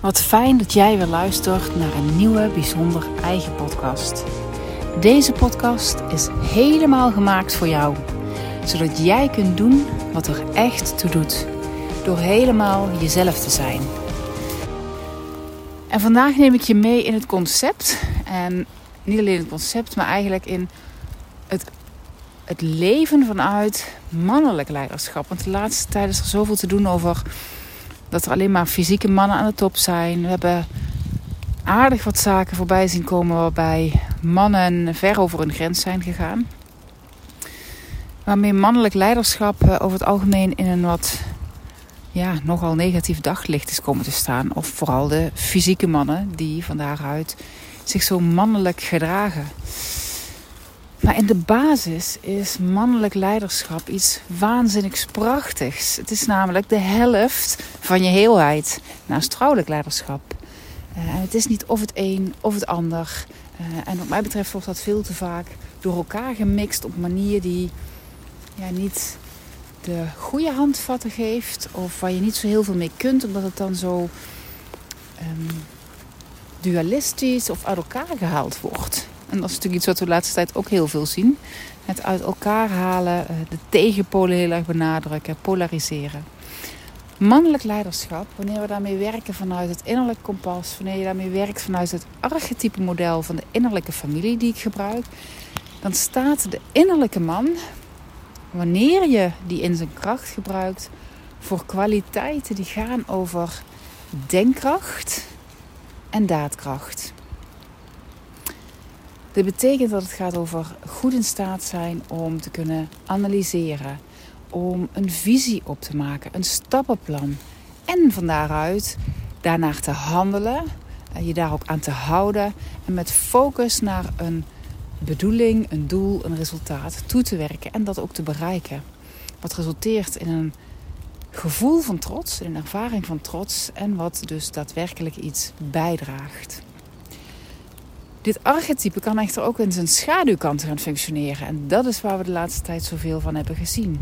Wat fijn dat jij weer luistert naar een nieuwe bijzonder eigen podcast. Deze podcast is helemaal gemaakt voor jou, zodat jij kunt doen wat er echt toe doet, door helemaal jezelf te zijn. En vandaag neem ik je mee in het concept, en niet alleen het concept, maar eigenlijk in het, het leven vanuit mannelijk leiderschap. Want de laatste tijd is er zoveel te doen over dat er alleen maar fysieke mannen aan de top zijn. We hebben aardig wat zaken voorbij zien komen waarbij mannen ver over hun grens zijn gegaan. Waarmee mannelijk leiderschap eh, over het algemeen in een wat ja, nogal negatief daglicht is komen te staan. Of vooral de fysieke mannen die van daaruit zich zo mannelijk gedragen. Maar in de basis is mannelijk leiderschap iets waanzinnigs prachtigs. Het is namelijk de helft van je heelheid naast vrouwelijk leiderschap. Uh, en het is niet of het een of het ander. Uh, en wat mij betreft wordt dat veel te vaak door elkaar gemixt op manier die ja, niet de goede handvatten geeft. Of waar je niet zo heel veel mee kunt, omdat het dan zo um, dualistisch of uit elkaar gehaald wordt. En dat is natuurlijk iets wat we de laatste tijd ook heel veel zien. Het uit elkaar halen, eh, de tegenpolen heel erg benadrukken, polariseren. Mannelijk leiderschap, wanneer we daarmee werken vanuit het innerlijk kompas, wanneer je daarmee werkt vanuit het archetype model van de innerlijke familie die ik gebruik, dan staat de innerlijke man, wanneer je die in zijn kracht gebruikt, voor kwaliteiten die gaan over denkkracht en daadkracht. Dit betekent dat het gaat over goed in staat zijn om te kunnen analyseren, om een visie op te maken, een stappenplan. En van daaruit daarnaar te handelen, je daar ook aan te houden en met focus naar een bedoeling, een doel, een resultaat toe te werken en dat ook te bereiken. Wat resulteert in een gevoel van trots, een ervaring van trots en wat dus daadwerkelijk iets bijdraagt. Dit archetype kan echter ook in zijn schaduwkant gaan functioneren. En dat is waar we de laatste tijd zoveel van hebben gezien.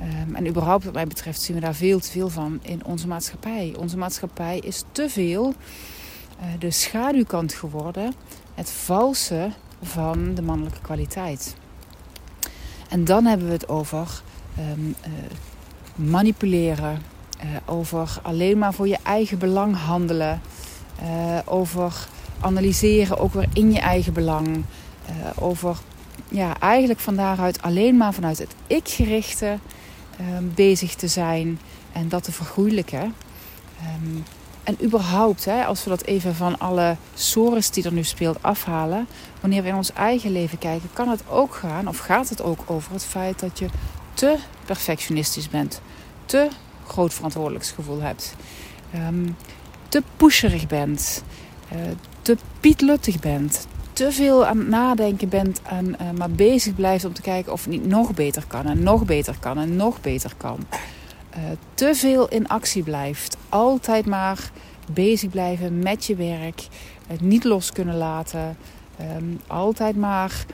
Um, en überhaupt, wat mij betreft, zien we daar veel te veel van in onze maatschappij. Onze maatschappij is te veel uh, de schaduwkant geworden, het valse van de mannelijke kwaliteit. En dan hebben we het over um, uh, manipuleren, uh, over alleen maar voor je eigen belang handelen, over analyseren, ook weer in je eigen belang. Over ja, eigenlijk van daaruit alleen maar vanuit het ik-gerichte um, bezig te zijn en dat te vergoeilijken. Um, en überhaupt, hè, als we dat even van alle sores die er nu speelt afhalen, wanneer we in ons eigen leven kijken, kan het ook gaan, of gaat het ook over het feit dat je te perfectionistisch bent, te groot verantwoordelijksgevoel hebt, um, te pusherig bent, uh, te pietluttig bent, te veel aan het nadenken bent en uh, maar bezig blijft om te kijken of het niet nog beter kan en nog beter kan en nog beter kan. Uh, te veel in actie blijft, altijd maar bezig blijven met je werk, het niet los kunnen laten, um, altijd maar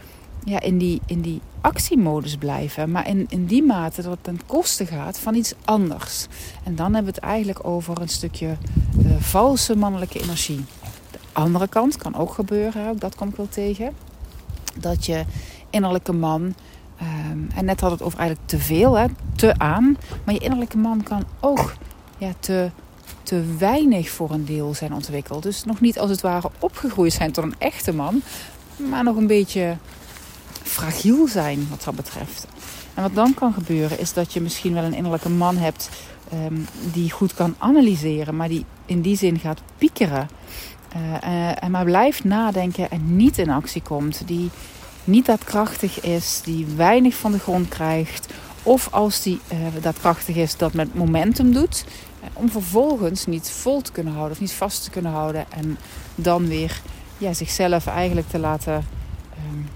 ja, in, die, in die actiemodus blijven, maar in, in die mate dat het ten koste gaat van iets anders. En dan hebben we het eigenlijk over een stukje uh, valse mannelijke energie andere kant kan ook gebeuren, ook dat kom ik wel tegen. Dat je innerlijke man, um, en net had het over eigenlijk te veel, hè, te aan. Maar je innerlijke man kan ook ja, te, te weinig voor een deel zijn ontwikkeld. Dus nog niet als het ware opgegroeid zijn tot een echte man, maar nog een beetje fragiel zijn wat dat betreft. En wat dan kan gebeuren is dat je misschien wel een innerlijke man hebt um, die goed kan analyseren, maar die in die zin gaat piekeren. Uh, uh, maar blijft nadenken en niet in actie komt. Die niet daadkrachtig is, die weinig van de grond krijgt. Of als die uh, daadkrachtig is, dat met momentum doet. om vervolgens niet vol te kunnen houden of niet vast te kunnen houden. En dan weer ja, zichzelf eigenlijk te laten um,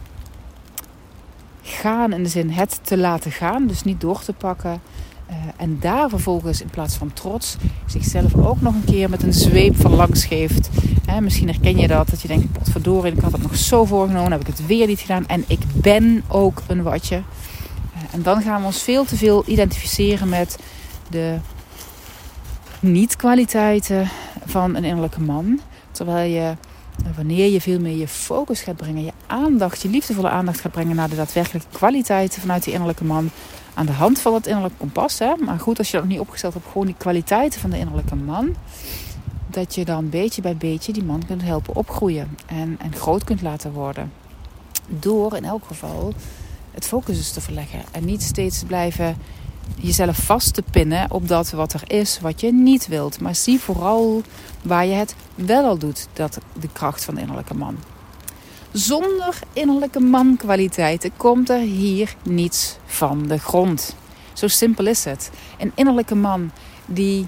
gaan. In de zin het te laten gaan. Dus niet door te pakken. Uh, en daar vervolgens in plaats van trots zichzelf ook nog een keer met een zweep van langs geeft. Hè, misschien herken je dat, dat je denkt, potverdorie, ik had het nog zo voorgenomen, heb ik het weer niet gedaan. En ik ben ook een watje. Uh, en dan gaan we ons veel te veel identificeren met de niet-kwaliteiten van een innerlijke man. Terwijl je, wanneer je veel meer je focus gaat brengen, je aandacht, je liefdevolle aandacht gaat brengen naar de daadwerkelijke kwaliteiten vanuit die innerlijke man. Aan de hand van het innerlijke kompas. Hè? Maar goed, als je dat nog niet opgesteld hebt, gewoon die kwaliteiten van de innerlijke man. Dat je dan beetje bij beetje die man kunt helpen opgroeien en, en groot kunt laten worden. Door in elk geval het focus dus te verleggen. En niet steeds blijven jezelf vast te pinnen op dat wat er is, wat je niet wilt. Maar zie vooral waar je het wel al doet, dat de kracht van de innerlijke man. Zonder innerlijke mankwaliteiten komt er hier niets van de grond. Zo simpel is het. Een innerlijke man die,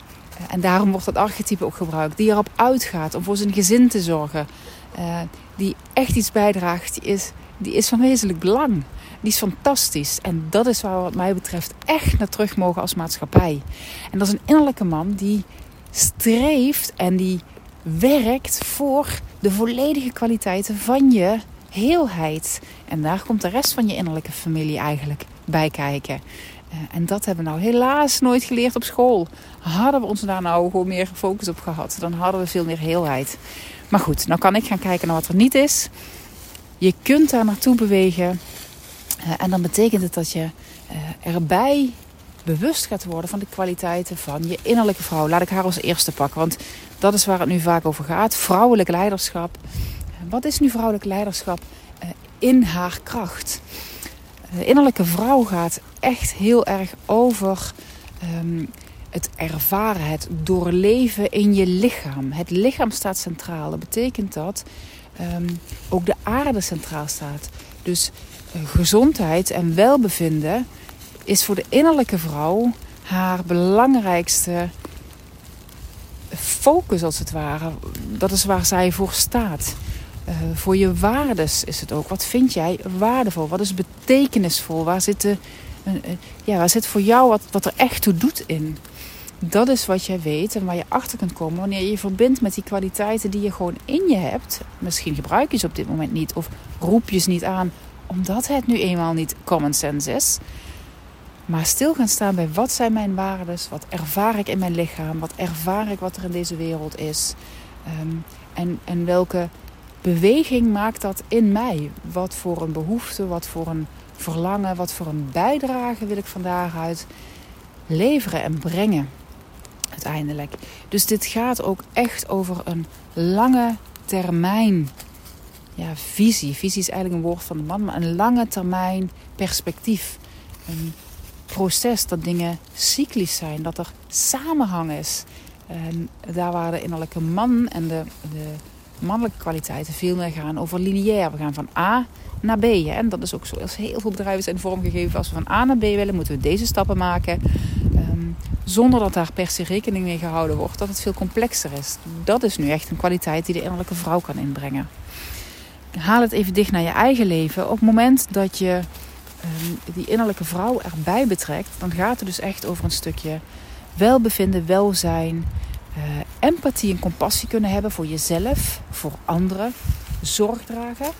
en daarom wordt dat archetype ook gebruikt, die erop uitgaat om voor zijn gezin te zorgen, eh, die echt iets bijdraagt, die is, die is van wezenlijk belang die is fantastisch. En dat is waar wat mij betreft echt naar terug mogen als maatschappij. En dat is een innerlijke man die streeft en die werkt voor de volledige kwaliteiten van je heelheid. En daar komt de rest van je innerlijke familie eigenlijk bij kijken. Eh, en dat hebben we nou helaas nooit geleerd op school. Hadden we ons daar nou gewoon meer focus op gehad, dan hadden we veel meer heelheid. Maar goed, nou kan ik gaan kijken naar wat er niet is. Je kunt daar naartoe bewegen. Eh, en dan betekent het dat je uh, erbij bewust gaat worden van de kwaliteiten van je innerlijke vrouw. Laat ik haar als eerste pakken, want dat is waar het nu vaak over gaat. Vrouwelijk leiderschap. Wat is nu vrouwelijk leiderschap in haar kracht? De innerlijke vrouw gaat echt heel erg over um, het ervaren, het doorleven in je lichaam. Het lichaam staat centraal. Dat betekent dat um, ook de aarde centraal staat. Dus gezondheid en welbevinden is voor de innerlijke vrouw haar belangrijkste focus als het ware. Dat is waar zij voor staat. Uh, voor je waardes is het ook. Wat vind jij waardevol? Wat is betekenisvol? Waar zit, de, ja, waar zit voor jou wat, wat er echt toe doet in? Dat is wat jij weet en waar je achter kunt komen wanneer je je verbindt met die kwaliteiten die je gewoon in je hebt. Misschien gebruik je ze op dit moment niet of roep je ze niet aan omdat het nu eenmaal niet common sense is. Maar stil gaan staan bij wat zijn mijn waarden, wat ervaar ik in mijn lichaam, wat ervaar ik wat er in deze wereld is. Um, en, en welke beweging maakt dat in mij? Wat voor een behoefte, wat voor een verlangen, wat voor een bijdrage wil ik van daaruit leveren en brengen uiteindelijk. Dus dit gaat ook echt over een lange termijn ja, visie. Visie is eigenlijk een woord van de man, maar een lange termijn perspectief. Een proces dat dingen cyclisch zijn, dat er samenhang is. En daar waar de innerlijke man en de, de mannelijke kwaliteiten veel meer gaan over lineair. We gaan van A naar B. Hè? En dat is ook zo. Als heel veel bedrijven zijn vormgegeven, als we van A naar B willen, moeten we deze stappen maken. Um, zonder dat daar per se rekening mee gehouden wordt dat het veel complexer is. Dat is nu echt een kwaliteit die de innerlijke vrouw kan inbrengen haal het even dicht naar je eigen leven. Op het moment dat je ehm, die innerlijke vrouw erbij betrekt, dan gaat het dus echt over een stukje welbevinden, welzijn, uh, empathie en compassie kunnen hebben voor jezelf, voor anderen, zorg dragen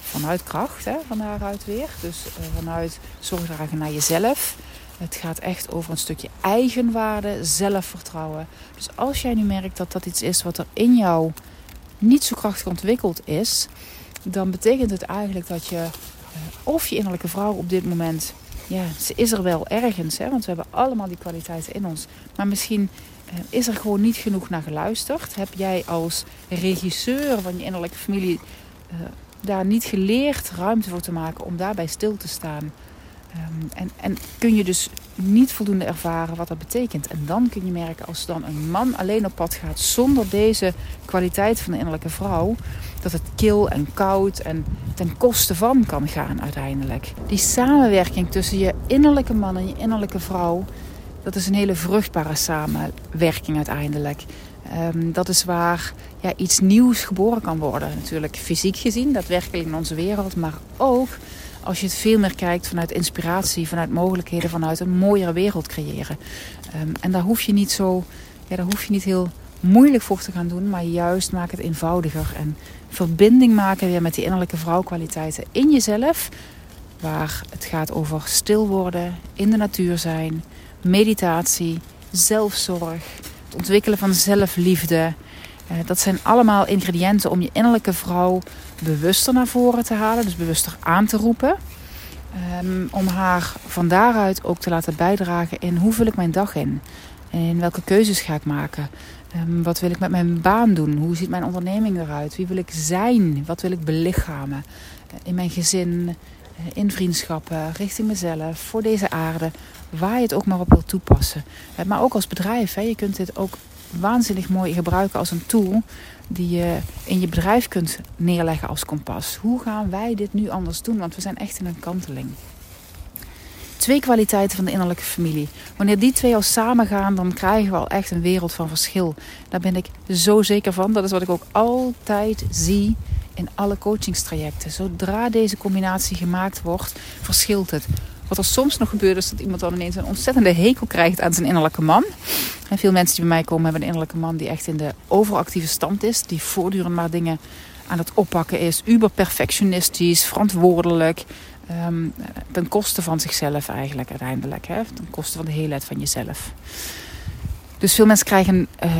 vanuit kracht, hè, van daaruit weer. Dus uh, vanuit zorg dragen naar jezelf. Het gaat echt over een stukje eigenwaarde, zelfvertrouwen. Dus als jij nu merkt dat dat iets is wat er in jou niet zo krachtig ontwikkeld is, dan betekent het eigenlijk dat je, uh, of je innerlijke vrouw op dit moment, ja, ze is er wel ergens, hè, want we hebben allemaal die kwaliteiten in ons. Maar misschien uh, is er gewoon niet genoeg naar geluisterd. Heb jij als regisseur van je innerlijke familie uh, daar niet geleerd ruimte voor te maken om daarbij stil te staan? Um, en, en kun je dus niet voldoende ervaren wat dat betekent. En dan kun je merken als dan een man alleen op pad gaat zonder deze kwaliteit van de innerlijke vrouw, dat het kil en koud en ten koste van kan gaan uiteindelijk. Die samenwerking tussen je innerlijke man en je innerlijke vrouw, dat is een hele vruchtbare samenwerking uiteindelijk. Um, dat is waar ja, iets nieuws geboren kan worden. Natuurlijk fysiek gezien, daadwerkelijk in onze wereld, maar ook als je het veel meer kijkt vanuit inspiratie, vanuit mogelijkheden, vanuit een mooiere wereld creëren. Um, en daar hoef je niet zo, ja, daar hoef je niet heel moeilijk voor te gaan doen, maar juist maak het eenvoudiger. En verbinding maken weer met die innerlijke vrouwkwaliteiten in jezelf. Waar het gaat over stil worden, in de natuur zijn, meditatie, zelfzorg, het ontwikkelen van zelfliefde. Dat zijn allemaal ingrediënten om je innerlijke vrouw bewuster naar voren te halen, dus bewuster aan te roepen. Ehm, om haar van daaruit ook te laten bijdragen in hoe vul ik mijn dag in. En welke keuzes ga ik maken? Ehm, wat wil ik met mijn baan doen? Hoe ziet mijn onderneming eruit? Wie wil ik zijn? Wat wil ik belichamen? Uh, in mijn gezin, uh, in vriendschappen, richting mezelf, voor deze aarde. Waar je het ook maar op wilt toepassen. Maar ook als bedrijf. Je kunt dit ook waanzinnig mooi gebruiken als een tool die je in je bedrijf kunt neerleggen als kompas. Hoe gaan wij dit nu anders doen? Want we zijn echt in een kanteling. Twee kwaliteiten van de innerlijke familie. Wanneer die twee al samen gaan, dan krijgen we al echt een wereld van verschil. Daar ben ik zo zeker van. Dat is wat ik ook altijd zie in alle coachingstrajecten. Zodra deze combinatie gemaakt wordt, verschilt het. Wat er soms nog gebeurt is dat iemand dan ineens een ontzettende hekel krijgt aan zijn innerlijke man. En veel mensen die bij mij komen hebben een innerlijke man die echt in de overactieve stand is. Die voortdurend maar dingen aan het oppakken is. Uber perfectionistisch, verantwoordelijk. Um, ten koste van zichzelf eigenlijk uiteindelijk. Hè? Ten koste van de heelheid van jezelf. Dus veel mensen krijgen, uh,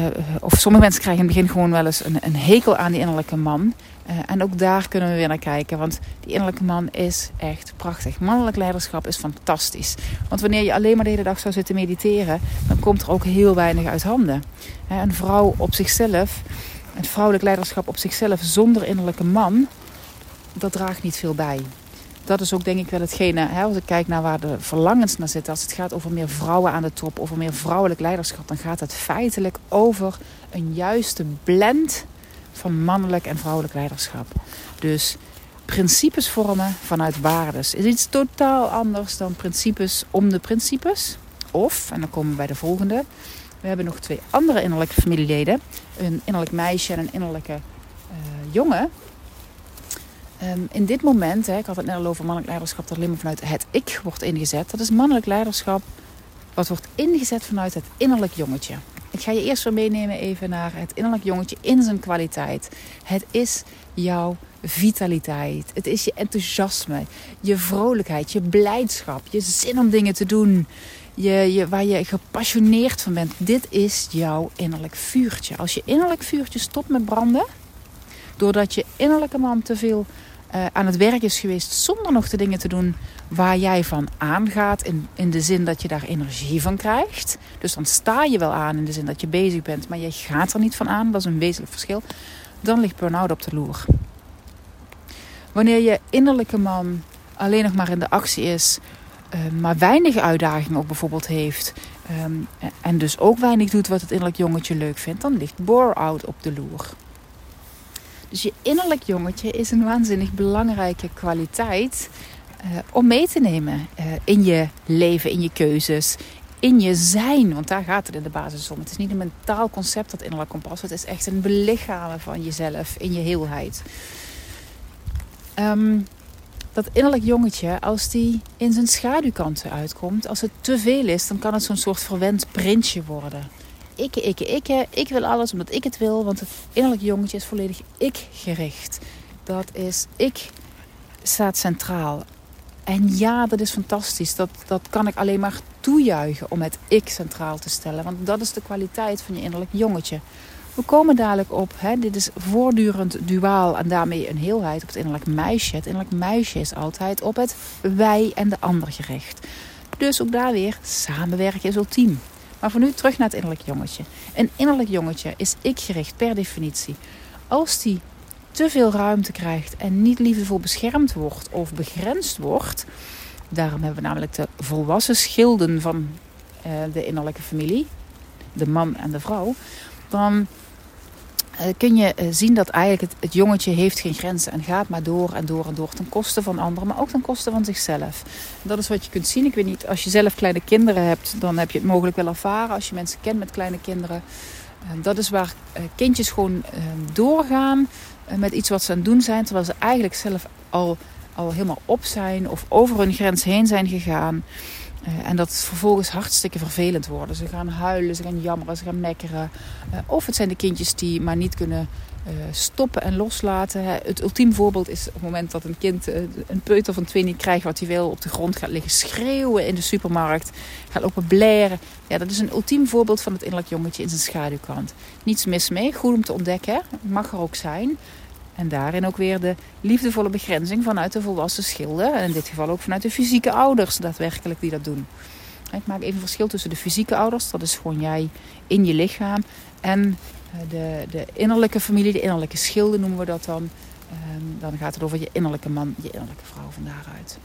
of sommige mensen krijgen in het begin gewoon wel eens een, een hekel aan die innerlijke man. Uh, en ook daar kunnen we weer naar kijken. Want die innerlijke man is echt prachtig. Mannelijk leiderschap is fantastisch. Want wanneer je alleen maar de hele dag zou zitten mediteren, dan komt er ook heel weinig uit handen. Uh, een vrouw op zichzelf, een vrouwelijk leiderschap op zichzelf zonder innerlijke man, dat draagt niet veel bij dat is ook denk ik wel hetgene, hè, als ik kijk naar waar de verlangens naar zitten. Als het gaat over meer vrouwen aan de top, over meer vrouwelijk leiderschap, dan gaat het feitelijk over een juiste blend van mannelijk en vrouwelijk leiderschap. Dus principes vormen vanuit waardes is iets totaal anders dan principes om de principes. Of, en dan komen we bij de volgende, we hebben nog twee andere innerlijke familieleden. Een innerlijk meisje en een innerlijke uh, jongen. Um, in dit moment, hè, ik had het net al over mannelijk leiderschap dat alleen maar vanuit het ik wordt ingezet. Dat is mannelijk leiderschap wat wordt ingezet vanuit het innerlijk jongetje. Ik ga je eerst weer meenemen even naar het innerlijk jongetje in zijn kwaliteit. Het is jouw vitaliteit. Het is je enthousiasme, je vrolijkheid, je blijdschap, je zin om dingen te doen. Je, waar je gepassioneerd van bent. Dit is jouw innerlijk vuurtje. Als je innerlijk vuurtje stopt met branden, doordat je innerlijke man te veel uh, aan het werk is geweest zonder nog de dingen te doen waar jij van aangaat. In, in de zin dat je daar energie van krijgt. Dus dan sta je wel aan in de zin dat je bezig bent, maar je gaat er niet van aan. Dat is een wezenlijk verschil. Dan ligt burn-out op de loer. Wanneer je innerlijke man alleen nog maar in de actie is, uh, maar weinig uitdagingen ook bijvoorbeeld heeft. Um, en dus ook weinig doet wat het innerlijk jongetje leuk vindt, dan ligt bore-out op de loer. Dus je innerlijk jongetje is een waanzinnig belangrijke kwaliteit uh, om mee te nemen uh, in je leven, in je keuzes, in je zijn. Want daar gaat het in de basis om. Het is niet een mentaal concept, dat innerlijk kompas. Het is echt een belichamen van jezelf in je heelheid. Um, dat innerlijk jongetje, als die in zijn schaduwkanten uitkomt, als het te veel is, dan kan het zo'n soort verwend prinsje worden ikke, ikke, ikke. Ik wil alles omdat ik het wil. Want het innerlijk jongetje is volledig ik-gericht. Dat is ik staat centraal. En ja, dat is fantastisch. Dat, dat kan ik alleen maar toejuichen om het ik centraal te stellen. Want dat is de kwaliteit van je innerlijk jongetje. We komen dadelijk op, hè, dit is voortdurend duaal en daarmee een heelheid op het innerlijk meisje. Het innerlijk meisje is altijd op het wij en de ander gericht. Dus ook daar weer, samenwerken is ultiem. Maar voor nu terug naar het innerlijk jongetje. Een innerlijk jongetje is ik-gericht per definitie. Als die te veel ruimte krijgt en niet liefdevol beschermd wordt of begrensd wordt, daarom hebben we namelijk de volwassen schilden van uh, de innerlijke familie, de man en de vrouw, dan kun je uh, zien dat eigenlijk het, jongetje heeft geen grenzen en gaat maar door en door en door ten koste van anderen, maar ook ten koste van zichzelf. Dat is wat je kunt zien. Ik weet niet, als je zelf kleine kinderen hebt, dan heb je het mogelijk wel ervaren. Als je mensen kent met kleine kinderen, uh, dat is waar kindjes gewoon doorgaan met iets wat ze aan het doen zijn, terwijl ze eigenlijk zelf al, al helemaal op zijn of over hun grens heen zijn gegaan. Uh, en dat vervolgens hartstikke vervelend worden. Ze gaan huilen, ze gaan jammeren, ze gaan mekkeren. Uh, of het zijn de kindjes die maar niet kunnen uh, stoppen en loslaten. Het ultiem voorbeeld is op het moment dat een kind, een peuter van twee niet krijgt wat hij wil, op de grond gaat liggen schreeuwen in de supermarkt, gaat lopen blaren. Ja, dat is een ultiem voorbeeld van het innerlijk jongetje in zijn schaduwkant. Niets mis mee, goed om te ontdekken, mag er ook zijn. En daarin ook weer de liefdevolle begrenzing vanuit de volwassen schilder. En in dit geval ook vanuit de fysieke ouders daadwerkelijk die dat doen. Ik maak even verschil tussen de fysieke ouders, dat is gewoon jij in je lichaam. En eh, de, de innerlijke familie, de innerlijke schilder noemen we dat dan. Ehm, dan gaat het over je innerlijke man, je innerlijke vrouw van daaruit.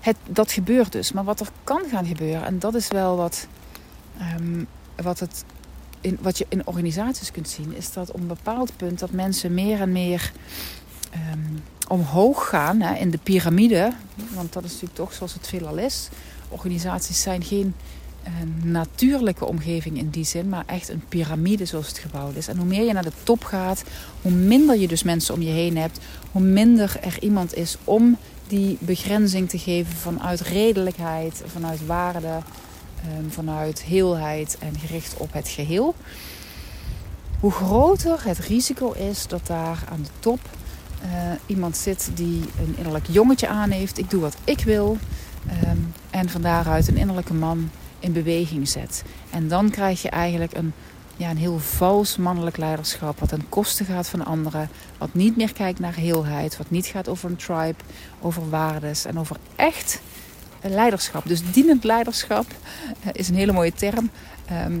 Het, dat gebeurt dus. Maar wat er kan gaan gebeuren, en dat is wel wat, um, wat het in, wat je in organisaties kunt zien, is dat op een bepaald punt dat mensen meer en meer um, omhoog gaan hè, in de piramide. Want dat is natuurlijk toch zoals het veelal is. Organisaties zijn geen uh, natuurlijke omgeving in die zin, maar echt een piramide zoals het gebouwd is. En hoe meer je naar de top gaat, hoe minder je dus mensen om je heen hebt, hoe minder er iemand is om die begrenzing te geven vanuit redelijkheid, vanuit waarde, Ehm, vanuit heelheid en gericht op het geheel. Hoe groter het risico is dat daar aan de top uh, iemand zit die een innerlijk jongetje aan heeft. Ik doe wat ik wil. Um, en van daaruit een innerlijke man in beweging zet. En dan krijg je eigenlijk een, ja, een heel vals mannelijk leiderschap. Wat ten koste gaat van anderen. Wat niet meer kijkt naar heelheid. Wat niet gaat over een tribe. Over waardes. En over echt leiderschap. Dus dienend leiderschap eh, is een hele mooie term. Ehm,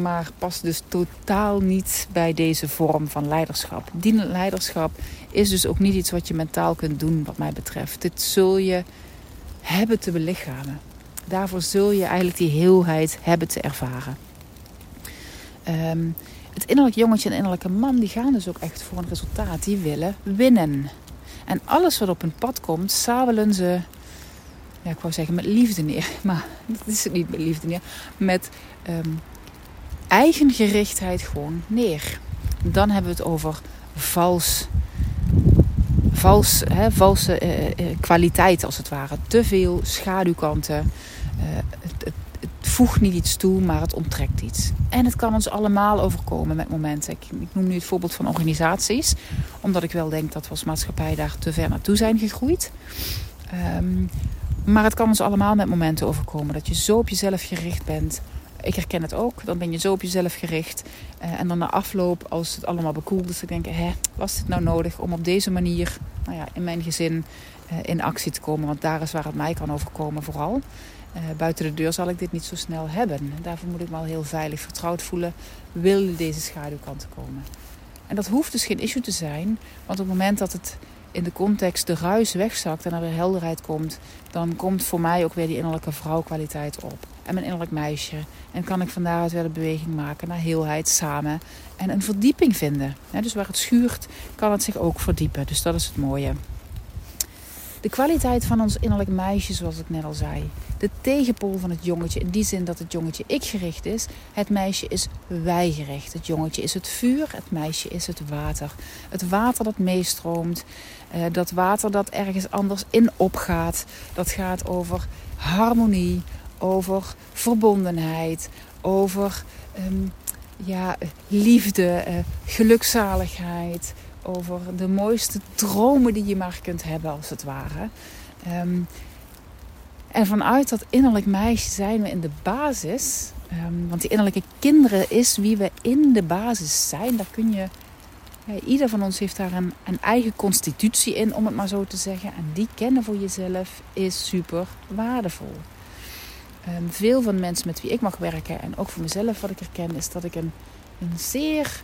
maar past dus totaal niet bij deze vorm van leiderschap. Dienend leiderschap is dus ook niet iets wat je mentaal kunt doen, wat mij betreft. Dit zul je hebben te belichamen. Daarvoor zul je eigenlijk die heelheid hebben te ervaren. Ehm, het innerlijk jongetje en innerlijke man die gaan dus ook echt voor een resultaat. Die willen winnen. En alles wat op hun pad komt, sabelen ze ik wou zeggen met liefde neer. Maar dat is het niet met liefde neer. Met um, eigengerichtheid gewoon neer. Dan hebben we het over vals, vals, hè, valse uh, uh, kwaliteit als het ware. Te veel schaduwkanten. Uh, het, het, het, voegt niet iets toe, maar het onttrekt iets. En het kan ons allemaal overkomen met momenten. Ik, ik noem nu het voorbeeld van organisaties. Omdat ik wel denk dat we als maatschappij daar te ver naartoe zijn gegroeid. Um, maar het kan ons allemaal met momenten overkomen dat je zo op jezelf gericht bent. Ik herken het ook. Dan ben je zo op jezelf gericht. Uh, en dan na afloop, als het allemaal bekoeld is, dan denk hè, was dit nou nodig om op deze manier nou ja, in mijn gezin uh, in actie te komen? Want daar is waar het mij kan overkomen, vooral. Uh, buiten de deur zal ik dit niet zo snel hebben. Daarvoor moet ik me al heel veilig vertrouwd voelen. Wil deze schaduwkanten komen? En dat hoeft dus geen issue te zijn, want op het moment dat het in de context de ruis wegzakt en er weer helderheid komt, dan komt voor mij ook weer die innerlijke vrouwkwaliteit op. En mijn innerlijk meisje. En kan ik van daaruit weer de beweging maken naar heelheid samen. En een verdieping vinden. dus waar het schuurt, kan het zich ook verdiepen. Dus dat is het mooie. De kwaliteit van ons innerlijk meisje, zoals ik net al zei. De tegenpool van het jongetje, in die zin dat het jongetje ik-gericht is. Het meisje is wij-gericht. Het jongetje is het vuur, het meisje is het water. Het water dat meestroomt, uh, dat water dat ergens anders in opgaat. Dat gaat over harmonie, over verbondenheid, over um, ja, liefde, uh, gelukzaligheid over de mooiste dromen die je maar kunt hebben, als het ware. Um, en vanuit dat innerlijk meisje zijn we in de basis. Um, want die innerlijke kinderen is wie we in de basis zijn. Daar kun je. Ieder van ons heeft daar een, een, eigen constitutie in, om het maar zo te zeggen. En die kennen voor jezelf is super waardevol. Um, veel van de mensen met wie ik mag werken en ook voor mezelf wat ik herken, is dat ik een, een zeer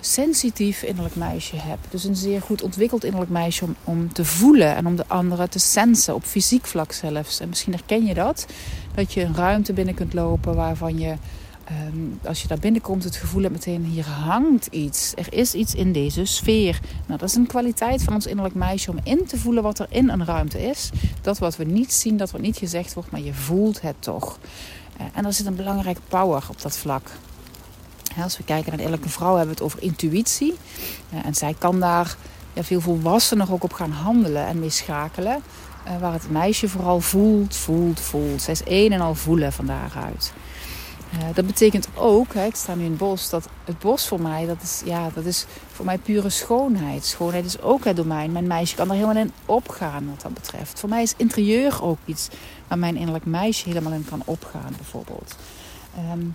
sensitief innerlijk meisje heb. Dus een zeer goed ontwikkeld innerlijk meisje om, te voelen en om de anderen te sensen, op fysiek vlak zelfs. En misschien herken je dat, dat je een ruimte binnen kunt lopen waarvan je, um, als je daar binnenkomt, het gevoel hebt meteen, hier hangt iets. Er is iets in deze sfeer. Nou, dat is een kwaliteit van ons innerlijk meisje om in te voelen wat er in een ruimte is. Dat wat we niet zien, dat wat niet gezegd wordt, maar je voelt het toch. Uh, en er zit een belangrijke power op dat vlak. Als we kijken naar elke vrouw hebben we het over intuïtie. En zij kan daar veel volwassener ook op gaan handelen en mee schakelen. Uh, waar het meisje vooral voelt, voelt, voelt. Zij is één en al voelen van daaruit. Uh, dat betekent ook, ik sta nu in het bos, dat het bos voor mij, dat is, ja, dat is voor mij pure schoonheid. Schoonheid is ook het domein. Mijn meisje kan er helemaal in opgaan wat dat betreft. Voor mij is interieur ook iets waar mijn innerlijk meisje helemaal in kan opgaan, bijvoorbeeld. Um,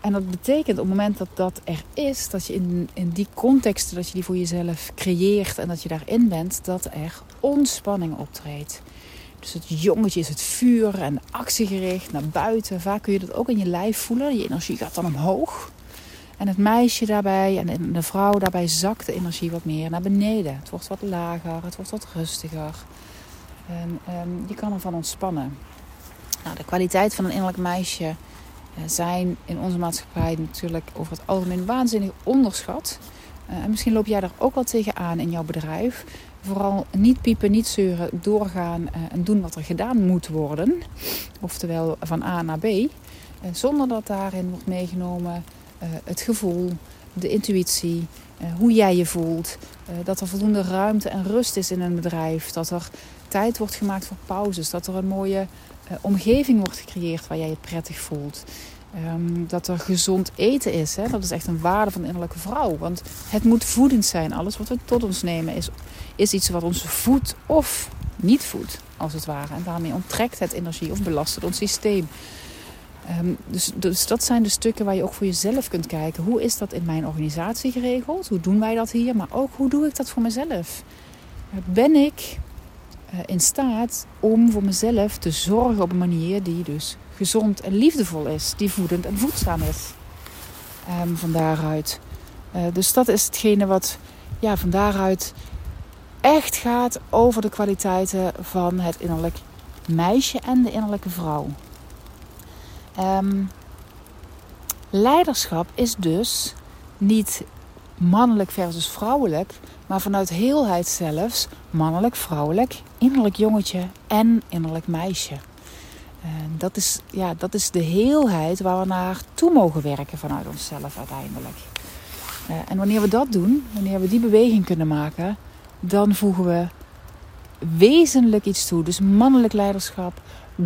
en dat betekent op het moment dat dat er is, dat je in, in die contexten, dat je die voor jezelf creëert en dat je daarin bent, dat er ontspanning optreedt. Dus het jongetje is het vuur en actiegericht naar buiten. Vaak kun je dat ook in je lijf voelen. Je energie gaat dan omhoog. En het meisje daarbij en de vrouw daarbij zakt de energie wat meer naar beneden. Het wordt wat lager, het wordt wat rustiger. En um, je kan ervan ontspannen. Nou, de kwaliteit van een innerlijk meisje zijn in onze maatschappij natuurlijk over het algemeen waanzinnig onderschat. Uh, en misschien loop jij daar ook wel tegenaan in jouw bedrijf. Vooral niet piepen, niet zeuren, doorgaan uh, en doen wat er gedaan moet worden. Oftewel van A naar B. zonder dat daarin wordt meegenomen het gevoel, de intuïtie, hoe jij je voelt. dat er voldoende ruimte en rust is in een bedrijf. Dat er tijd wordt gemaakt voor pauzes. Dat er een mooie omgeving wordt gecreëerd waar jij je prettig voelt. Um, dat er gezond eten is. Hè? Dat is echt een waarde van de innerlijke vrouw. Want het moet voedend zijn. Alles wat we tot ons nemen is, is iets wat ons voedt of niet voedt, als het ware. En daarmee onttrekt het energie of belast het ons systeem. Um, dus, dus dat zijn de stukken waar je ook voor jezelf kunt kijken. Hoe is dat in mijn organisatie geregeld? Hoe doen wij dat hier? Maar ook hoe doe ik dat voor mezelf? Ben ik eh, in staat om voor mezelf te zorgen op een manier die dus gezond en liefdevol is, die voedend en voedzaam is. Um, van daaruit. Uh, dus dat is hetgene wat ja, van daaruit echt gaat over de kwaliteiten van het innerlijk meisje en de innerlijke vrouw. Um, leiderschap is dus niet mannelijk versus vrouwelijk, maar vanuit heelheid zelfs mannelijk, vrouwelijk, innerlijk jongetje en innerlijk meisje. Dat, is, ja, dat is de heelheid waar we naar toe mogen werken vanuit onszelf uiteindelijk. Eh, en wanneer we dat doen, wanneer we die beweging kunnen maken, dan voegen we wezenlijk iets toe. Dus mannelijk leiderschap,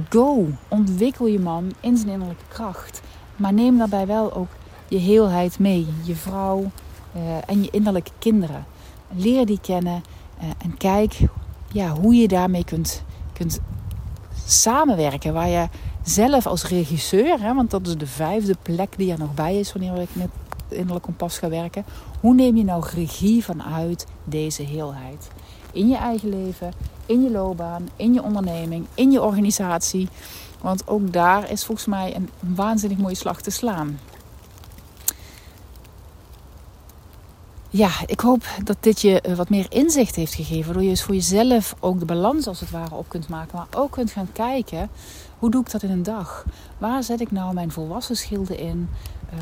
go, ontwikkel je man in zijn innerlijke kracht. Maar neem daarbij wel ook je heelheid mee, je vrouw uh, en je innerlijke kinderen. Leer die kennen uh, en kijk ja, hoe je daarmee kunt, kunt samenwerken. Waar je zelf als regisseur, hè, want dat is de vijfde plek die er nog bij is wanneer ik met innerlijk kompas ga werken. Hoe neem je nou regie vanuit deze heelheid? In je eigen leven, in je loopbaan, in je onderneming, in je organisatie. Want ook daar is volgens mij een waanzinnig mooie slag te slaan. Ja, ik hoop dat dit je eh, wat meer inzicht heeft gegeven. Waardoor je dus voor jezelf ook de balans als het ware op kunt maken. Maar ook kunt gaan kijken, hoe doe ik dat in een dag? Waar zet ik nou mijn volwassen schilden in?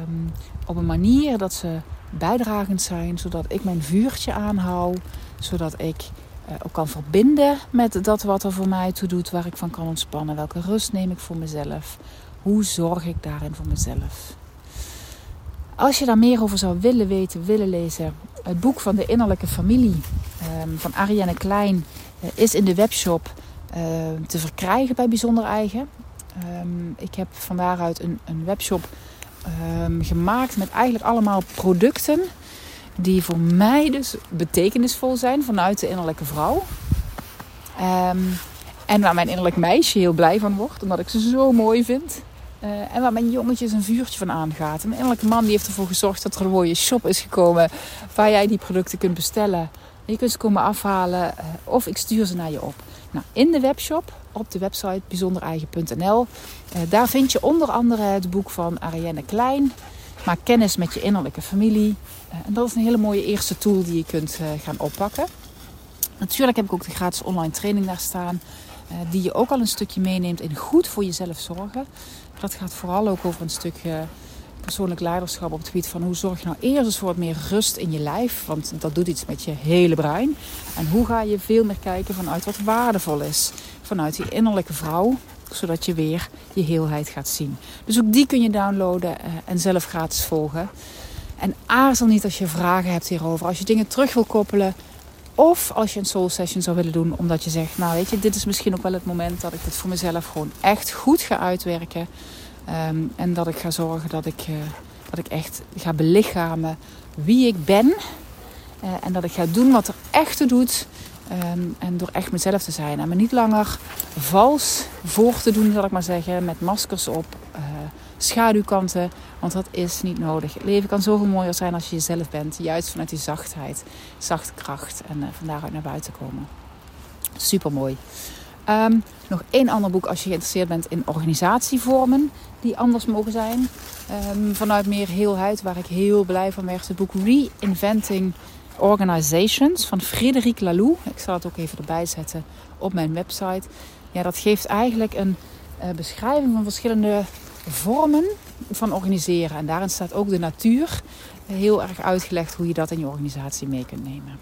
Um, op een manier dat ze bijdragend zijn. Zodat ik mijn vuurtje aanhoud. Zodat ik uh, ook kan verbinden met dat wat er voor mij toe doet. Waar ik van kan ontspannen. Welke rust neem ik voor mezelf? Hoe zorg ik daarin voor mezelf? Als je daar meer over zou willen weten, willen lezen, het boek van de innerlijke familie um, van Ariane Klein uh, is in de webshop uh, te verkrijgen bij Bijzonder Eigen. Um, ik heb van daaruit een, een webshop gemaakt met eigenlijk allemaal producten die voor mij dus betekenisvol zijn vanuit de innerlijke vrouw. en waar mijn innerlijk meisje heel blij van wordt, omdat ik ze zo mooi vind. Uh, en waar mijn jongetjes een vuurtje van aangaat. Een innerlijke man die heeft ervoor gezorgd dat er een mooie shop is gekomen. Waar jij die producten kunt bestellen. je kunt ze komen afhalen. Uh, of ik stuur ze naar je op. Nou, in de webshop, op de website bijzondereigen.nl. Eh, daar vind je onder andere het boek van Ariane Klein. Maak kennis met je innerlijke familie. en dat is een hele mooie eerste tool die je kunt gaan oppakken. Natuurlijk heb ik ook de gratis online training daar staan. die je ook al een stukje meeneemt in goed voor jezelf zorgen. Dat gaat vooral ook over een stukje persoonlijk leiderschap op het gebied van hoe zorg je nou eerst eens voor wat meer rust in je lijf. Want dat doet iets met je hele brein. En hoe ga je veel meer kijken vanuit wat waardevol is. Vanuit die innerlijke vrouw. Zodat je weer je heelheid gaat zien. Dus ook die kun je downloaden eh, en zelf gratis volgen. En aarzel niet als je vragen hebt hierover. Als je dingen terug wil koppelen, Of als je een soul session zou willen doen, omdat je zegt, nou weet je, dit is misschien ook wel het moment dat ik dit voor mezelf gewoon echt goed ga uitwerken. Ehm, en dat ik ga zorgen dat ik, uh, dat ik echt ga belichamen wie ik ben. Uh, en dat ik ga doen wat er echt toe doet. Um, en door echt mezelf te zijn. En me niet langer vals voor te doen, zal ik maar zeggen. Met maskers op, uh, schaduwkanten. Want dat is niet nodig. Leven kan zoveel mooier zijn als je jezelf bent. Juist vanuit die zachtheid, zachte kracht. En uh, van daaruit naar buiten komen. Super mooi. Um, nog één ander boek als je geïnteresseerd bent in organisatievormen die anders mogen zijn. Um, vanuit meer heelheid, waar ik heel blij van werd. Het boek Reinventing Organizations van Frédéric Laloux. Ik zal het ook even erbij zetten op mijn website. Ja, dat geeft eigenlijk een uh, beschrijving van verschillende vormen van organiseren. En daarin staat ook de natuur heel erg uitgelegd hoe je dat in je organisatie mee kunt nemen.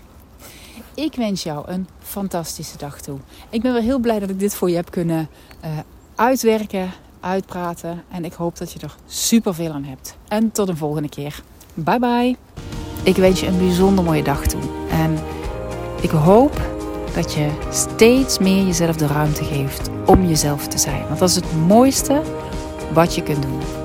Ik wens jou een fantastische dag toe. Ik ben wel heel blij dat ik dit voor je heb kunnen uh, uitwerken, uitpraten. En ik hoop dat je er super veel aan hebt. En tot een volgende keer. Bye bye. Ik wens je een bijzonder mooie dag toe. En ik hoop dat je steeds meer jezelf de ruimte geeft om jezelf te zijn. Want dat is het mooiste wat je kunt doen.